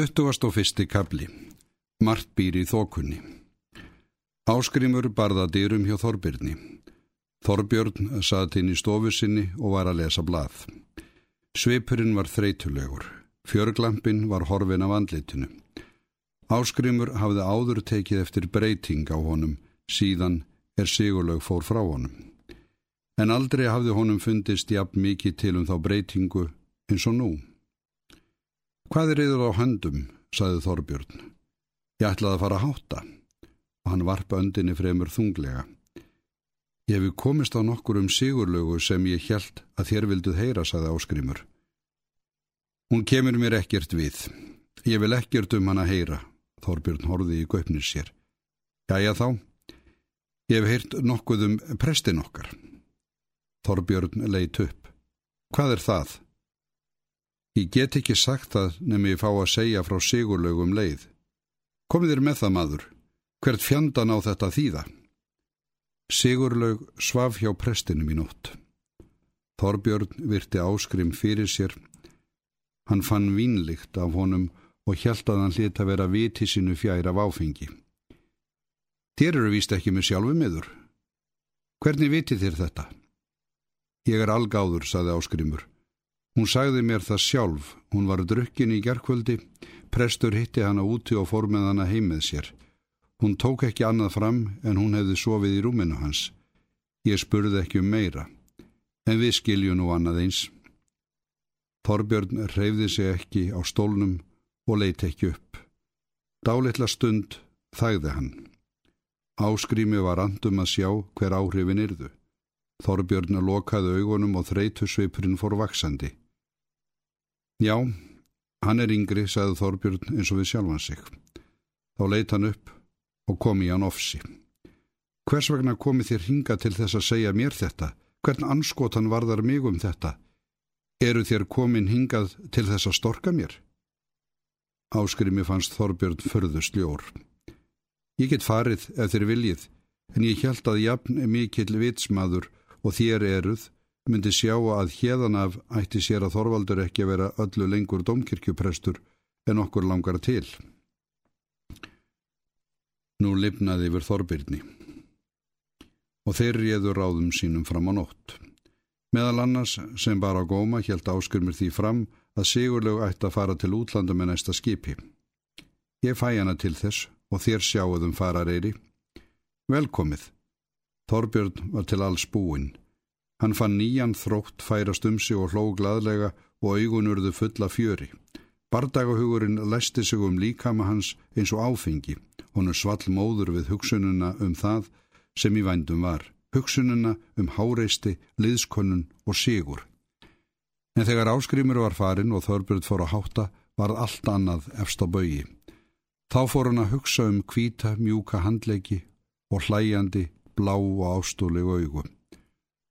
21. kabli Mart býr í þokunni Áskrimur barða dyrum hjá Þorbjörni. Þorbjörn satt inn í stofu sinni og var að lesa blað. Sveipurinn var þreytulegur. Fjörglampin var horfin af andlitinu. Áskrimur hafði áður tekið eftir breyting á honum, síðan er sigurlaug fór frá honum. En aldrei hafði honum fundist jafn mikið til um þá breytingu eins og nú. Hvað er yfir á höndum, saði Þorbjörn. Ég ætlaði að fara að hátta og hann varpa öndinni fremur þunglega. Ég hefi komist á nokkur um sigurlögu sem ég hjælt að þér vilduð heyra, saði áskrimur. Hún kemur mér ekkert við. Ég vil ekkert um hann að heyra, Þorbjörn horði í göpnir sér. Jæja þá, ég hef heyrt nokkuð um prestin okkar. Þorbjörn leitt upp. Hvað er það? Ég get ekki sagt það nefnum ég fá að segja frá sigurlaugum leið. Komið þér með það maður, hvert fjandan á þetta þýða? Sigurlaug svaf hjá prestinum í nótt. Þorbjörn virti áskrim fyrir sér. Hann fann vínlikt af honum og hjælt að hann hlita vera viti sinu fjær af áfengi. Þér eru víst ekki með sjálfu miður. Hvernig viti þér þetta? Ég er algáður, saði áskrimur. Hún sagði mér það sjálf, hún var drukkin í gerkvöldi, prestur hitti hana úti og fór með hana heim með sér. Hún tók ekki annað fram en hún hefði sofið í rúminu hans. Ég spurði ekki um meira, en við skiljum nú annað eins. Þorbjörn reyfði sig ekki á stólnum og leiti ekki upp. Dálitla stund þægði hann. Áskrými var andum að sjá hver áhrifin yrðu. Þorbjörn lokaði augunum og þreytu sveipurinn fór vaksandi. Já, hann er yngri, sagði Þorbjörn eins og við sjálfan sig. Þá leitt hann upp og kom í hann ofsi. Hvers vegna komi þér hinga til þess að segja mér þetta? Hvern anskotan varðar mig um þetta? Eru þér komin hingað til þess að storka mér? Áskrimi fannst Þorbjörn förðu sljór. Ég get farið ef þér viljið, en ég held að jafn mikill vitsmaður og þér eruð myndi sjá að hérðan af ætti sér að Þorvaldur ekki að vera öllu lengur domkirkjuprestur en okkur langar til. Nú lifnaði yfir Þorbirni og þeir réður ráðum sínum fram á nótt. Meðal annars sem bara góma helt áskurmir því fram að Sigurlaug ætti að fara til útlanda með næsta skipi. Ég fæ hana til þess og þér sjáuðum farareyri. Velkomið. Þorbjörn var til alls búinn Hann fann nýjan þrótt færast um sig og hló gladlega og augunurðu fulla fjöri. Bardagahugurinn læsti sig um líkama hans eins og áfengi. Honu svall móður við hugsununa um það sem í vændum var. Hugsununa um háreisti, liðskonun og sigur. En þegar áskrimur var farin og Þorbjörn fór að hátta var allt annað efst á baui. Þá fór hann að hugsa um kvíta, mjúka handleiki og hlæjandi, blá og ástúli augum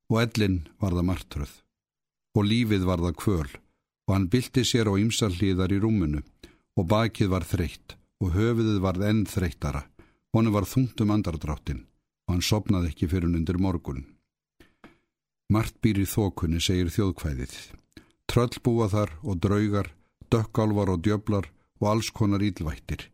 og ellin var það martröð og lífið var það kvöl og hann bylti sér á ymsallíðar í rúmunu og bakið var þreytt og höfuðið var enn þreyttara honu var þungt um andardráttin og hann sopnaði ekki fyrir undir morgun. Mart býr í þókunni segir þjóðkvæðið. Tröll búa þar og draugar dökkálvar og djöblar og alls konar ílvættir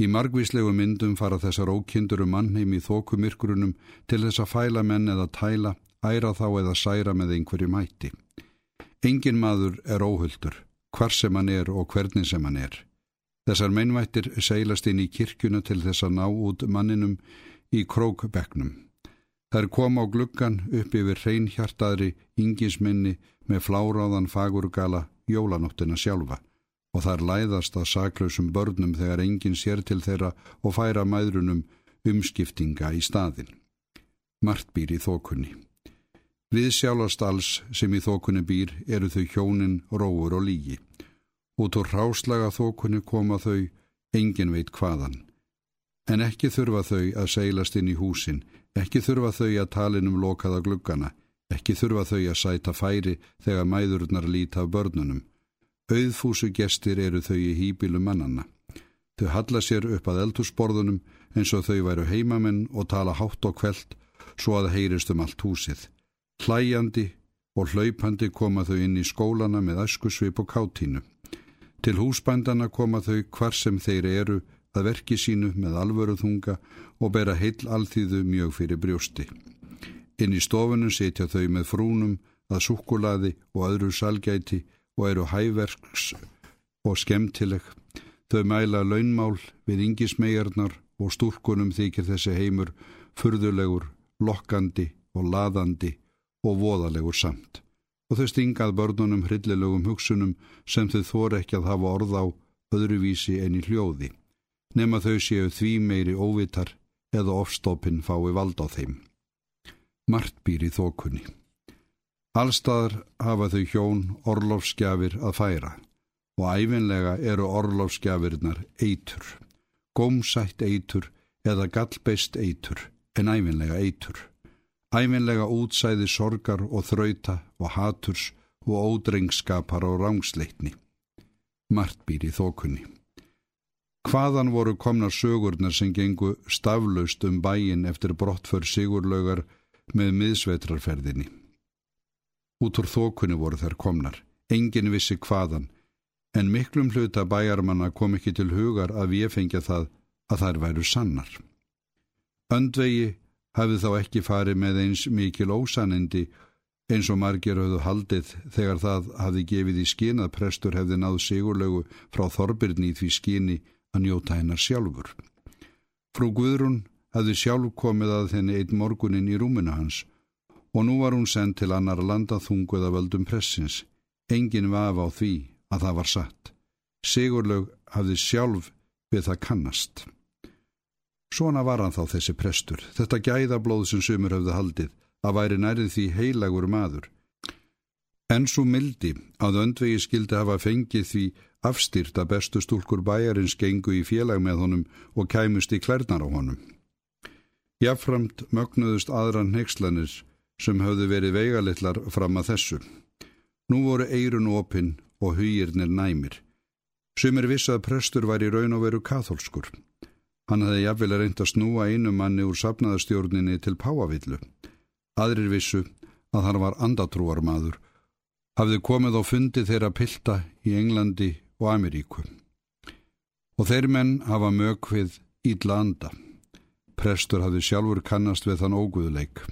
Í margvíslegu myndum fara þessar ókindur um mannheim í þókumirkurunum til þess að fæla menn eða tæla æra þá eða særa með einhverju mæti. Engin maður er óhulltur, hvar sem hann er og hvernig sem hann er. Þessar meinvættir seilast inn í kirkjuna til þess að ná út manninum í krókbegnum. Þær kom á gluggan upp yfir hreinhjartaðri yngisminni með fláráðan fagurgala jólanóttina sjálfa og þar læðast að saklausum börnum þegar enginn sér til þeirra og færa mæðrunum umskiptinga í staðin. Mart býr í þokunni. Við sjálfast alls sem í þókunni býr eru þau hjónin, róur og lígi. Út úr ráslaga þókunni koma þau, engin veit hvaðan. En ekki þurfa þau að seilast inn í húsin, ekki þurfa þau að talin um lokaða gluggana, ekki þurfa þau að sæta færi þegar mæðurnar líta af börnunum. Auðfúsu gestir eru þau í hýbílu mannanna. Þau halla sér upp að eldhúsborðunum eins og þau væru heimamenn og tala hátt og kveld svo að heyrist um allt húsið. Hlæjandi og hlaupandi koma þau inn í skólana með öskusvip og káttínu. Til húsbændana koma þau hvar sem þeir eru að verki sínu með alvöru þunga og bera heil alþýðu mjög fyrir brjósti. Inn í stofunum setja þau með frúnum að sukulaði og öðru salgæti og eru hæverks og skemmtileg. Þau mæla launmál við yngismegarnar og stúrkunum þykir þessi heimur furðulegur, lokkandi og laðandi og voðalegur samt. Og þau stingað börnunum hryllilegum hugsunum sem þau þor ekki að hafa orð á öðruvísi en í hljóði, nema þau séu því meiri óvitar eða ofstoppin fái vald á þeim. Mart býr í þokunni. Allstaðar hafa þau hjón orlofsgjafir að færa og æfinlega eru orlofsgjafirnar eitur, gómsætt eitur eða gallbeist eitur en æfinlega eitur. Æfinlega útsæði sorgar og þrauta og haturs og ódrengskapar og rángsleitni. Mart býr í þokunni. Hvaðan voru komna sögurnar sem gengu staflaust um bæin eftir brottför sigurlaugar með miðsveitrarferðinni. Út úr þokunni voru þær komnar, engin vissi hvaðan, en miklum hluta bæjarmanna kom ekki til hugar að við fengja það að þær væru sannar. Öndvegi hafði þá ekki farið með eins mikil ósanindi eins og margir höfðu haldið þegar það hafði gefið í skinn að prestur hefði náð sigurlegu frá Þorbirni í því skinni að njóta hennar sjálfur. Frú Guðrún hafði sjálf komið að þenni eitt morgunin í rúmuna hans og nú var hún sendt til annar landa þunguða völdum pressins. Engin vaf á því að það var satt. Sigurlög hafði sjálf við það kannast. Svona var hann þá þessi prestur, þetta gæðablóð sem sumur höfðu haldið, að væri nærið því heilagur maður. En svo mildi að öndvegi skildi hafa fengið því afstýrt að bestu stúlkur bæjarins gengu í félag með honum og kæmust í klærnar á honum. Jáframt mögnuðust aðran nexlanir sem höfðu verið veigalitlar fram að þessu. Nú voru eirun opinn og hýirnir næmir. Sumir vissu að prestur var í raun og veru katholskur. Hann hefði jafnvel reynd að snúa einu manni úr sapnaðastjórninni til Páavillu. Aðrir vissu að hann var andatrúar maður, hafði komið á fundi þeirra pilta í Englandi og Ameríku. Og þeir menn hafa mög við ídla anda. Prestur hafði sjálfur kannast við þann óguðuleik.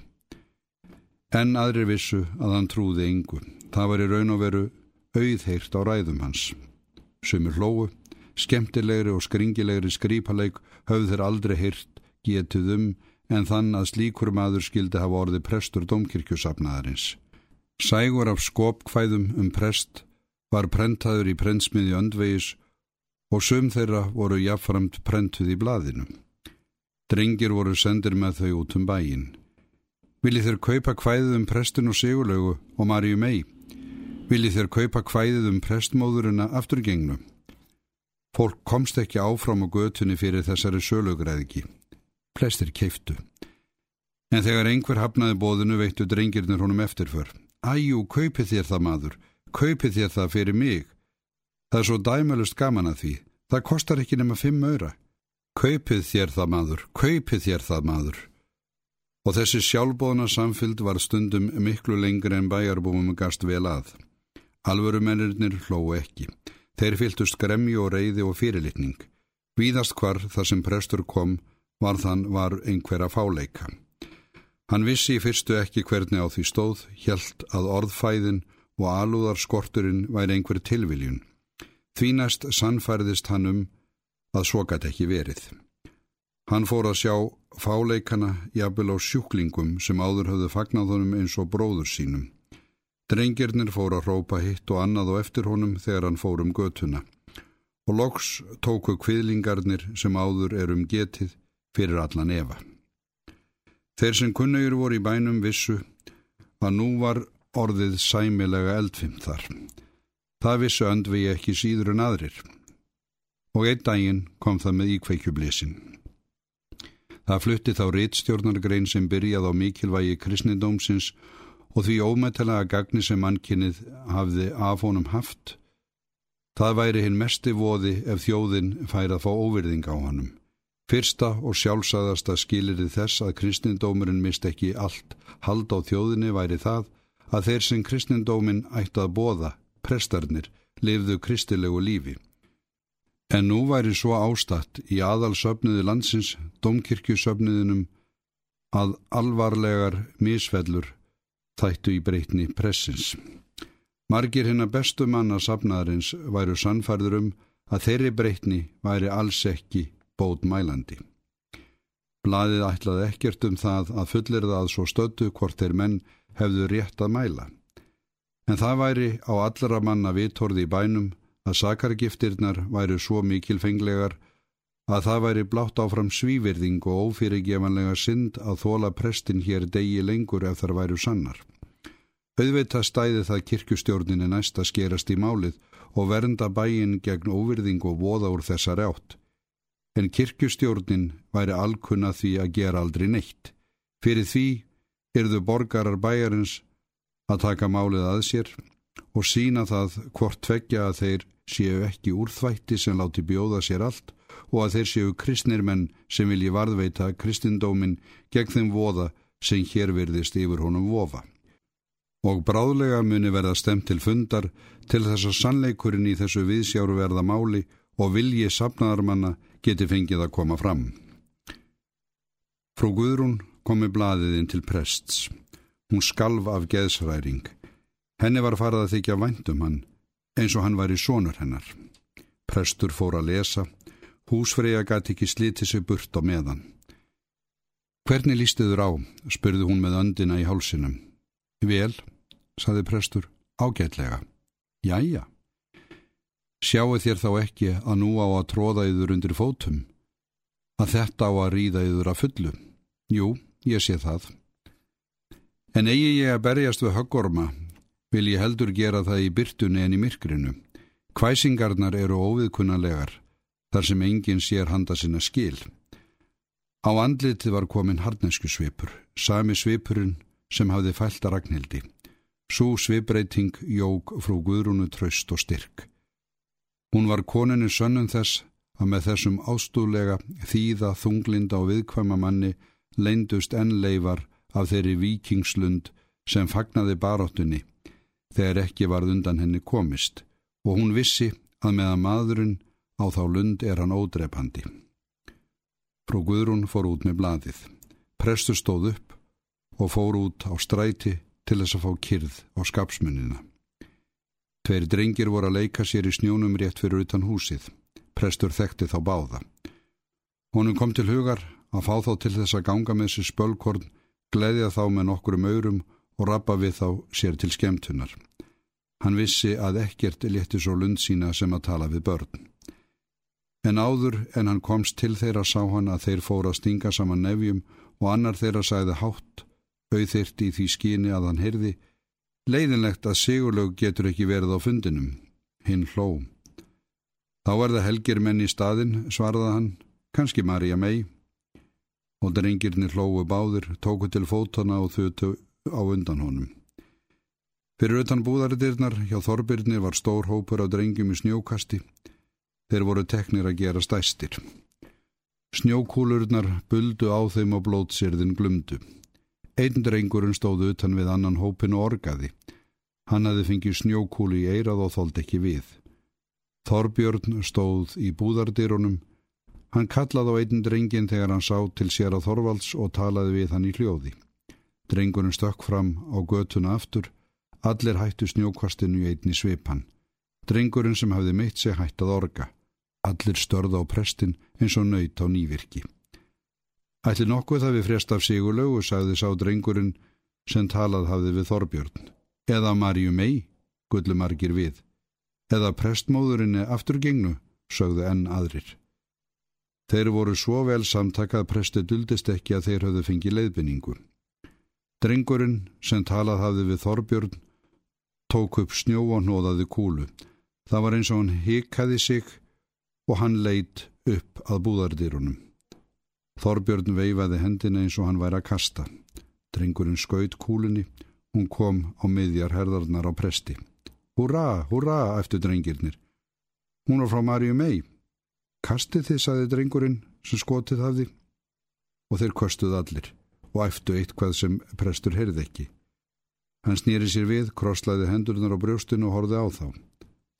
En aðrir vissu að hann trúði yngu. Það var í raun og veru auðheirt á ræðum hans. Sumur hlóu, skemmtilegri og skringilegri skrýpaleik höfð þeir aldrei hyrt getið um en þann að slíkur maður skildi hafa orði prestur domkirkjusafnaðarins. Sægur af skopkvæðum um prest var prentaður í prentsmiði öndvegis og söm þeirra voru jafnframt prentuð í blaðinu. Drengir voru sendir með þau út um bæin. Viljið þeir kaupa kvæðið um prestin og sigurlegu og Marju mei? Viljið þeir kaupa kvæðið um prestmóðurina afturgengnu? Fólk komst ekki áfram á götunni fyrir þessari sölugræðiki. Flestir keiftu. En þegar einhver hafnaði bóðinu veittu drengirnir honum eftirför. Æjú, kaupið þér það maður. Kaupið þér það fyrir mig. Það er svo dæmölust gaman að því. Það kostar ekki nema fimm öyra. Kaupið þér það maður. Kaupið þér það maður. Og þessi sjálfbóðna samfylg var stundum miklu lengur en bæjarbúmum gast vel að. Alvörumennirnir hlóu ekki. Þeir fyltust gremmi og reyði og fyrirlitning. Víðast hvar þar sem prestur kom var þann var einhverja fáleika. Hann vissi í fyrstu ekki hvernig á því stóð, hjælt að orðfæðin og alúðar skorturinn væri einhver tilviljun. Þvínast sannfærðist hann um að svo gæti ekki verið. Hann fór að sjá fáleikana jafnvel á sjúklingum sem áður höfðu fagnað honum eins og bróður sínum. Drengirnir fór að rópa hitt og annað og eftir honum þegar hann fór um götuna og loks tóku kviðlingarnir sem áður er um getið fyrir allan Eva. Þeir sem kunnugur voru í bænum vissu að nú var orðið sæmilega eldfim þar. Það vissu öndvi ekki síður en aðrir og einn daginn kom það með íkveikjublísin. Það flutti þá réttstjórnargrein sem byrjað á mikilvægi kristnindómsins og því ómetalega gagni sem mannkinnið hafði af honum haft. Það væri hinn mesti voði ef þjóðin færi að fá óvirðing á honum. Fyrsta og sjálfsagðasta skilirði þess að kristindómurinn mist ekki allt hald á þjóðinni væri það að þeir sem kristindóminn ætti að bóða, prestarnir, lifðu kristilegu lífi. En nú væri svo ástatt í aðalsöfniði landsins, domkirkjusöfniðinum, að alvarlegar misfellur þættu í breytni pressins. Margir hinn að bestu manna safnaðarins væru sannfærður um að þeirri breytni væri alls ekki bót mælandi. Blaðið ætlaði ekkert um það að fullir það svo stötu hvort þeir menn hefðu rétt að mæla. En það væri á allra manna vitorði í bænum að sakargiftirnar væri svo mikilfenglegar að það væri blátt áfram svívirðing og ófyrirgevanlega synd að þóla prestin hér degi lengur ef þar væru sannar. Auðvitað stæði það kirkustjórninni næst að skerast í málið og vernda bæin gegn óvirðing og voða úr þessar átt. En kirkustjórnin væri alkunna því að gera aldrei neitt. Fyrir því yrðu borgarar bæjarins að taka málið að sér og sína það hvort tveggja að þeir séu ekki úrþvætti sem láti bjóða sér allt og að þeir séu kristnir menn sem vilji varðveita kristindómin gegn þeim voða sem hér virðist yfir honum vofa. Og bráðlega muni verða stemt til fundar til þess að sannleikurinn í þessu viðsjáru verða máli og vilji sapnaðarmanna geti fengið að koma fram. Frú Guðrún komi bladiðinn til prests. Hún skalv af geðsræring. Henni var farið að þykja væntum hann, eins og hann var í sónur hennar. Prestur fór að lesa. Húsfreyja gæti ekki slítið sig burt á meðan. Hvernig lístiður á, spurði hún með öndina í hálsinum. Vel, saði prestur, ágætlega. Jæja. Sjáu þér þá ekki að nú á að tróða yður undir fótum? Að þetta á að ríða yður að fullu? Jú, ég sé það. En eigi ég að berjast við höggorma, vil ég heldur gera það í byrtunni en í myrkrinu. Kvæsingarnar eru óviðkunnalegar, þar sem enginn sér handa sinna skil. Á andlitið var komin harnesku svipur, sami svipurinn sem hafði fælt að ragnhildi. Sú svipreiting jóg frú Guðrúnu tröst og styrk. Hún var koninu sönnum þess að með þessum ástúlega þýða, þunglinda og viðkvæma manni leindust enn leifar af þeirri vikingslund sem fagnaði baróttunni þegar ekki varð undan henni komist og hún vissi að meðan maðurinn á þá lund er hann ódrepandi. Frú Guðrún fór út með bladið. Prestur stóð upp og fór út á stræti til þess að fá kyrð á skapsmunina. Tveir drengir voru að leika sér í snjónum rétt fyrir utan húsið. Prestur þekkti þá báða. Honum kom til hugar að fá þá til þess að ganga með sér spölkorn gleðja þá með nokkurum aurum og rappa við þá sér til skemtunar. Hann vissi að ekkert létti svo lund sína sem að tala við börn. En áður en hann komst til þeirra sá hann að þeir fóra að stinga saman nefjum og annar þeirra sæði hátt, auðþyrt í því skíni að hann heyrði, leiðinlegt að sigurlaug getur ekki verið á fundinum. Hinn hló. Þá er það helgir menn í staðin, svarða hann, kannski Marja mei, og drengirni hlóu báðir, tóku til fótana og þutu á undan honum. Fyrir utan búðaridirnar hjá Þorbirni var stór hópur af drengjum í snjókasti. Þeir voru teknir að gera stæstir. Snjókúlurnar buldu á þeim og blótsirðin glumdu. Einn drengurinn stóðu utan við annan hópin og orgaði. Hann hafi fengið snjókúlu í eirað og þóld ekki við. Þorbjörn stóð í búðardirunum Hann kallaði á einn drengin þegar hann sá til sér á Þorvalds og talaði við hann í hljóði. Drengurinn stökk fram á götuna aftur, allir hættu snjókvastinu í einni svipan. Drengurinn sem hafði meitt sig hættað orga. Allir störða á prestin eins og nöyt á nývirki. Ætli nokkuð við frest af sigurlögu, sagði sá drengurinn sem talað hafði við Þorbjörn. Eða Marju mei, gullumargir við. Eða prestmóðurinn er afturgengnu, sögðu enn aðrir. Þeir voru svo vel samtakað presti duldist ekki að þeir höfðu fengið leiðbynningu. Drengurinn sem talað hafði við Þorbjörn tók upp snjó og nóðaði kúlu. Það var eins og hann hikaði sig og hann leitt upp að búðardýrunum. Þorbjörn veifaði hendina eins og hann væri að kasta. Drengurinn skaut kúlunni, hún kom á miðjar herðarnar á presti. Húra, húra, eftir drengirnir. Hún var frá Marju mei. Kastið þið, saði drengurinn sem skotið hafði og þeir kostuð allir og æftu eitthvað sem prestur heyrði ekki. Hann snýri sér við, krosslaði hendurnar á brjóstinu og horfið á þá.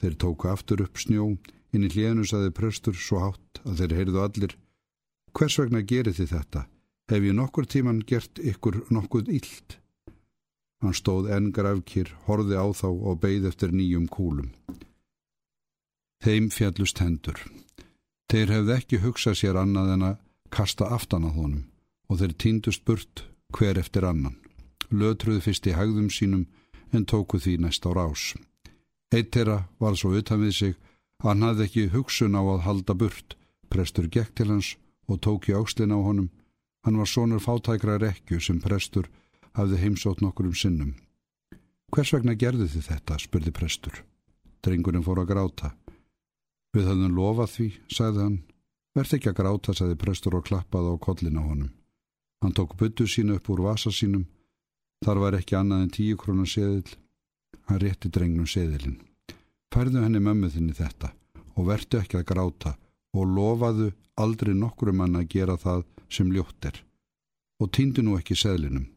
Þeir tóku aftur upp snjó, inn í hlénu saði prestur svo hátt að þeir heyrðu allir. Hvers vegna gerir þið þetta? Hef ég nokkur tíman gert ykkur nokkuð illt? Hann stóð enn grafkir, horði á þá og beigð eftir nýjum kúlum. Þeim fjallust hendur. Þeir hefði ekki hugsað sér annað en að kasta aftan að honum og þeir týndust burt hver eftir annan. Lötruði fyrst í hægðum sínum en tóku því næst á rás. Eitt þeirra var svo utan við sig hann hafði ekki hugsun á að halda burt. Prestur gekk til hans og tók í áslinn á honum. Hann var sonur fátækra rekju sem prestur hafði heimsótt nokkur um sinnum. Hvers vegna gerði þið þetta, spurði prestur. Drengurinn fór að gráta. Við höfðum lofað því, sagði hann. Verð ekki að gráta, sagði prestur og klappaði á kollin á honum. Hann tók byttu sínu upp úr vasa sínum. Þar var ekki annað en tíu krónar seðil. Hann rétti drengnum seðilinn. Færðu henni mömmuðinni þetta og vertu ekki að gráta og lofaðu aldrei nokkru mann að gera það sem ljótt er. Og týndu nú ekki seðlinum.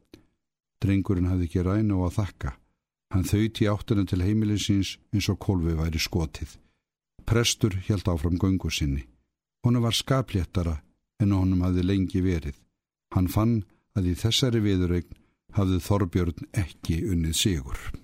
Drengurinn hafði ekki ræna og að þakka. Hann þauði áttunum til heimilinsins eins og kolvi væri skotið. Prestur held áfram göngu sinni. Honu var skapléttara en honum hafði lengi verið. Hann fann að í þessari viðurregn hafði Þorbjörn ekki unnið sigur.